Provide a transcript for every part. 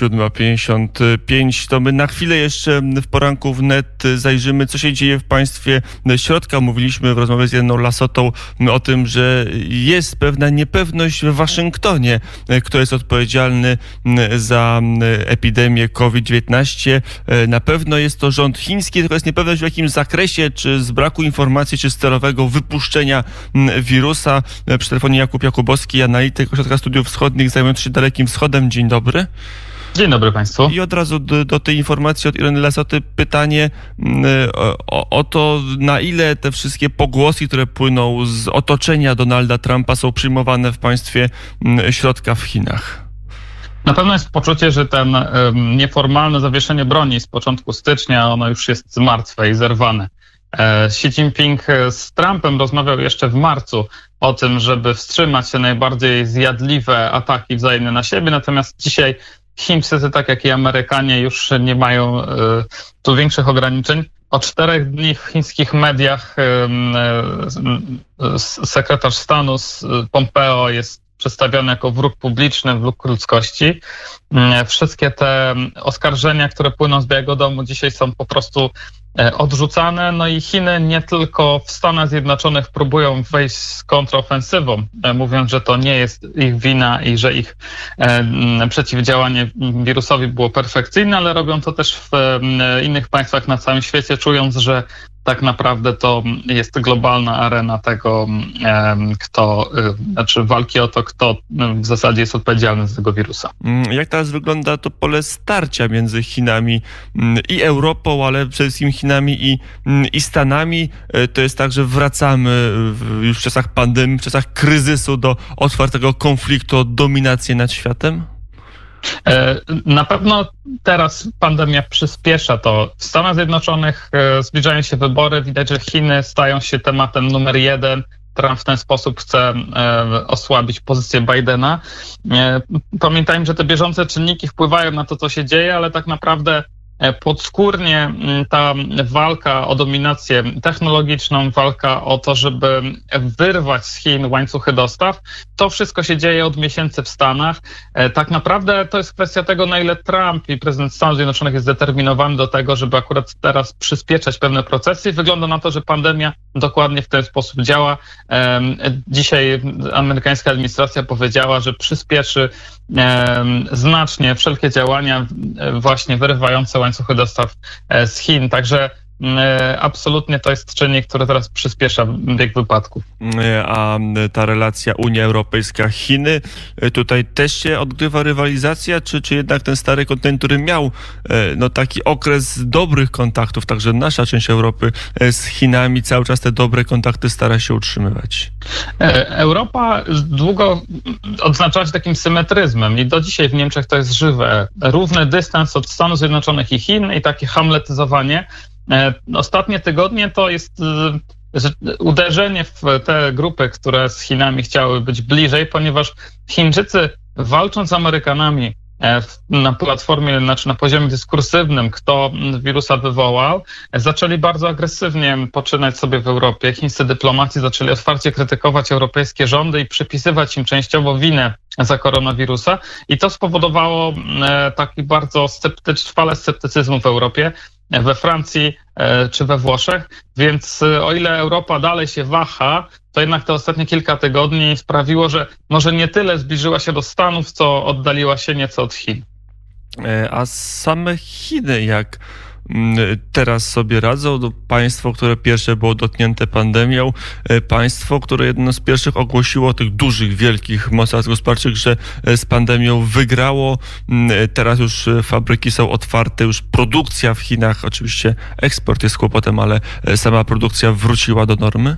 7.55. To my na chwilę jeszcze w poranku wnet zajrzymy, co się dzieje w państwie środka. Mówiliśmy w rozmowie z jedną Lasotą o tym, że jest pewna niepewność w Waszyngtonie, kto jest odpowiedzialny za epidemię COVID-19. Na pewno jest to rząd chiński, tylko jest niepewność w jakim zakresie, czy z braku informacji, czy z celowego wypuszczenia wirusa. Przy telefonie Jakub Jakubowski, analityk Ośrodka Studiów Wschodnich zajmujący się Dalekim Wschodem. Dzień dobry. Dzień dobry Państwu. I od razu do, do tej informacji od Ireny Lesoty pytanie mm, o, o, to, na ile te wszystkie pogłoski, które płyną z otoczenia Donalda Trumpa są przyjmowane w państwie mm, środka w Chinach. Na pewno jest poczucie, że ten nieformalne zawieszenie broni z początku stycznia, ono już jest martwe i zerwane. E, Xi Jinping z Trumpem rozmawiał jeszcze w marcu o tym, żeby wstrzymać się najbardziej zjadliwe ataki wzajemne na siebie, natomiast dzisiaj Chińczycy, tak jak i Amerykanie, już nie mają e, tu większych ograniczeń. O czterech dni w chińskich mediach e, sekretarz stanu Pompeo jest przedstawiony jako wróg publiczny, wróg ludzkości. Wszystkie te oskarżenia, które płyną z Białego Domu dzisiaj są po prostu E, odrzucane. No i Chiny nie tylko w Stanach Zjednoczonych próbują wejść z kontrofensywą, e, mówiąc, że to nie jest ich wina i że ich e, przeciwdziałanie wirusowi było perfekcyjne, ale robią to też w innych państwach na całym świecie, czując, że tak naprawdę to jest globalna arena tego, kto, znaczy walki o to, kto w zasadzie jest odpowiedzialny za tego wirusa. Mm, jak teraz wygląda to pole starcia między Chinami mm, i Europą, ale przede wszystkim Chinami i, mm, i Stanami? E, to jest tak, że wracamy już w czasach pandemii, w czasach kryzysu do otwartego konfliktu o dominację nad światem? E, na pewno teraz pandemia przyspiesza to. W Stanach Zjednoczonych e, zbliżają się wybory, widać, że Chiny stają się tematem numer jeden. Trump w ten sposób chce e, osłabić pozycję Bidena. Pamiętajmy, że te bieżące czynniki wpływają na to, co się dzieje, ale tak naprawdę podskórnie mm, ta walka o dominację technologiczną, walka o to, żeby wyrwać z Chin łańcuchy dostaw, to wszystko się dzieje od miesięcy w Stanach. E, tak naprawdę to jest kwestia tego, na ile Trump i prezydent Stanów Zjednoczonych jest zdeterminowany do tego, żeby akurat teraz przyspieszać pewne procesy. Wygląda na to, że pandemia dokładnie w ten sposób działa. Dzisiaj amerykańska administracja powiedziała, że przyspieszy znacznie wszelkie działania właśnie wyrywające łańcuchy dostaw e, z Chin. Także absolutnie to jest czynnik, który teraz przyspiesza bieg wypadków. E, a ta relacja Unia Europejska-Chiny, e, tutaj też się odgrywa rywalizacja, czy, czy jednak ten stary kontynent, który miał no, taki okres dobrych kontaktów, także nasza część Europy z Chinami cały czas te dobre kontakty stara się utrzymywać? Europa długo odznaczała się takim symetryzmem i do dzisiaj w Niemczech to jest żywe. Równy dystans od Stanów Zjednoczonych i Chin i takie hamletyzowanie E, ostatnie tygodnie to jest e, uderzenie w te grupy, które z Chinami chciały być bliżej, ponieważ Chińczycy walcząc z Amerykanami e, na platformie, znaczy na poziomie dyskursywnym, kto wirusa wywołał, zaczęli bardzo agresywnie poczynać sobie w Europie. Chińscy dyplomaci zaczęli otwarcie krytykować europejskie rządy i przypisywać im częściowo winę za koronawirusa i to spowodowało taki bardzo sceptyczny, falę sceptycyzmu w Europie we Francji e, czy we Włoszech. Więc e, o ile Europa dalej się waha, to jednak te ostatnie kilka tygodni sprawiło, że może nie tyle zbliżyła się do Stanów, co oddaliła się nieco od Chin. E, a same Chiny, jak teraz sobie radzą. Państwo, które pierwsze było dotknięte pandemią, e, państwo, które jedno z pierwszych ogłosiło tych dużych, wielkich mocach gospodarczych, że e, z pandemią wygrało. Mm, e, teraz już fabryki są otwarte, już produkcja w Chinach, oczywiście eksport jest kłopotem, ale sama produkcja wróciła do normy?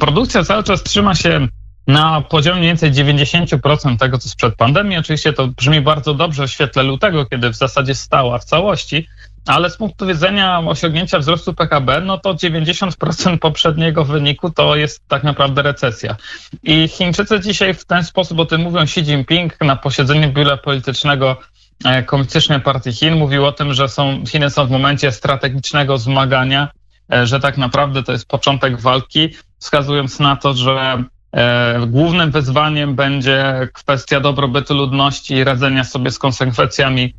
Produkcja cały czas trzyma się na poziomie mniej więcej 90% tego, co sprzed pandemii. Oczywiście to brzmi bardzo dobrze w świetle lutego, kiedy w zasadzie stała w całości, ale z punktu widzenia osiągnięcia wzrostu PKB, no to 90% poprzedniego wyniku to jest tak naprawdę recesja. I Chińczycy dzisiaj w ten sposób o tym mówią. Xi Jinping na posiedzeniu biura politycznego e, Komunistycznej Partii Chin mówił o tym, że są, Chiny są w momencie strategicznego zmagania, e, że tak naprawdę to jest początek walki, wskazując na to, że Głównym wyzwaniem będzie kwestia dobrobytu ludności i radzenia sobie z konsekwencjami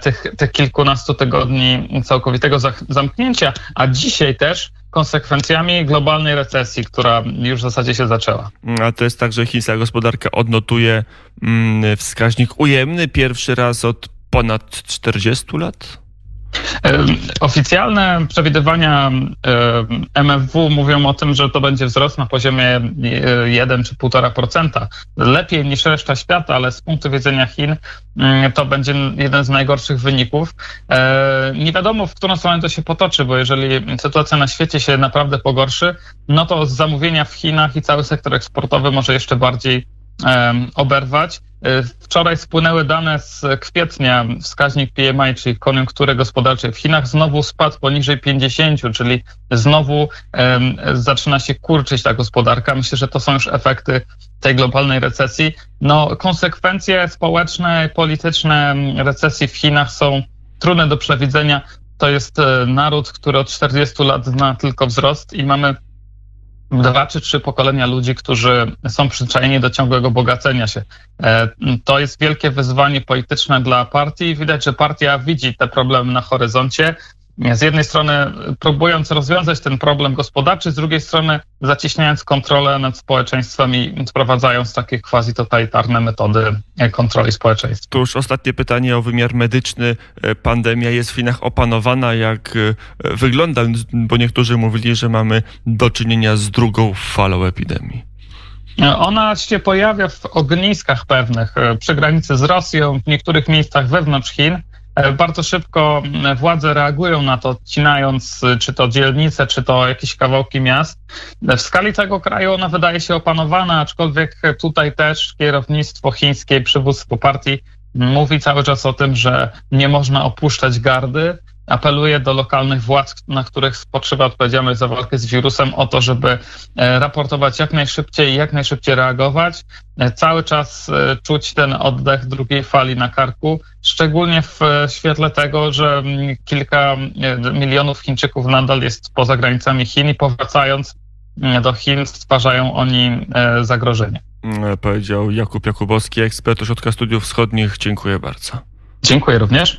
tych, tych kilkunastu tygodni całkowitego zamknięcia, a dzisiaj też konsekwencjami globalnej recesji, która już w zasadzie się zaczęła. A to jest tak, że chińska gospodarka odnotuje mm, wskaźnik ujemny pierwszy raz od ponad 40 lat? Oficjalne przewidywania MFW mówią o tym, że to będzie wzrost na poziomie 1 czy 1,5%. Lepiej niż reszta świata, ale z punktu widzenia Chin mm, to będzie jeden z najgorszych wyników. E, nie wiadomo, w którą stronę to się potoczy, bo jeżeli sytuacja na świecie się naprawdę pogorszy, no to zamówienia w Chinach i cały sektor eksportowy może jeszcze bardziej oberwać. E, wczoraj spłynęły dane z kwietnia, wskaźnik PMI, czyli koniunktury gospodarczej w Chinach, znowu spadł poniżej 50, czyli znowu um, zaczyna się kurczyć ta gospodarka. Myślę, że to są już efekty tej globalnej recesji. No, konsekwencje społeczne, polityczne recesji w Chinach są trudne do przewidzenia. To jest e, naród, który od 40 lat zna tylko wzrost i mamy dwa czy trzy pokolenia ludzi, którzy są przyzwyczajeni do ciągłego bogacenia się. E, to jest wielkie wyzwanie polityczne dla partii. Widać, że partia widzi te problemy na horyzoncie z jednej strony próbując rozwiązać ten problem gospodarczy, z drugiej strony zacieśniając kontrolę nad społeczeństwem i wprowadzając takie quasi-totalitarne metody kontroli społeczeństwa. Tu już ostatnie pytanie o wymiar medyczny. Pandemia jest w Chinach opanowana. Jak e, wygląda? Bo niektórzy mówili, że mamy do czynienia z drugą falą epidemii. Ona się pojawia w ogniskach pewnych e, przy granicy z Rosją, w niektórych miejscach wewnątrz Chin. E, bardzo szybko władze reagują na to, odcinając e, czy to dzielnice, czy to jakieś kawałki miast. W skali tego kraju ona wydaje się opanowana, aczkolwiek tutaj też kierownictwo chińskie, przywództwo partii mówi cały czas o tym, że nie można opuszczać gardy apeluje do lokalnych władz, na których spoczywa odpowiedzialność za walkę z wirusem, o to, żeby e, raportować jak najszybciej i jak najszybciej reagować. E, cały czas e, czuć ten oddech drugiej fali na karku, szczególnie w świetle tego, że mm, kilka milionów Chińczyków nadal jest poza granicami Chin i powracając mm, do Chin stwarzają oni zagrożenie. Powiedział Jakub Jakubowski, ekspert Ośrodka Studiów Wschodnich. Dziękuję bardzo. Dziękuję również.